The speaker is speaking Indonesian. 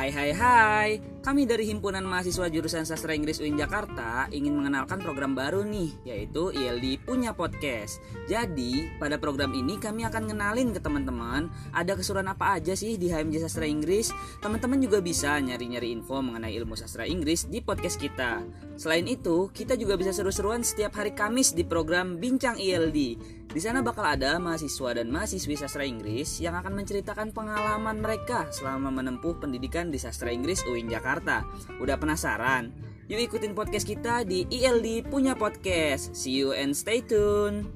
Hai hai hai, kami dari Himpunan Mahasiswa Jurusan Sastra Inggris UIN Jakarta ingin mengenalkan program baru nih, yaitu ILD Punya Podcast. Jadi, pada program ini kami akan ngenalin ke teman-teman ada keseruan apa aja sih di HMJ Sastra Inggris. Teman-teman juga bisa nyari-nyari info mengenai ilmu sastra Inggris di podcast kita. Selain itu, kita juga bisa seru-seruan setiap hari Kamis di program Bincang ILD. Di sana bakal ada mahasiswa dan mahasiswi sastra Inggris yang akan menceritakan pengalaman mereka selama menempuh pendidikan di sastra Inggris UIN Jakarta. Jakarta. Udah penasaran? Yuk ikutin podcast kita di ILD Punya Podcast. See you and stay tuned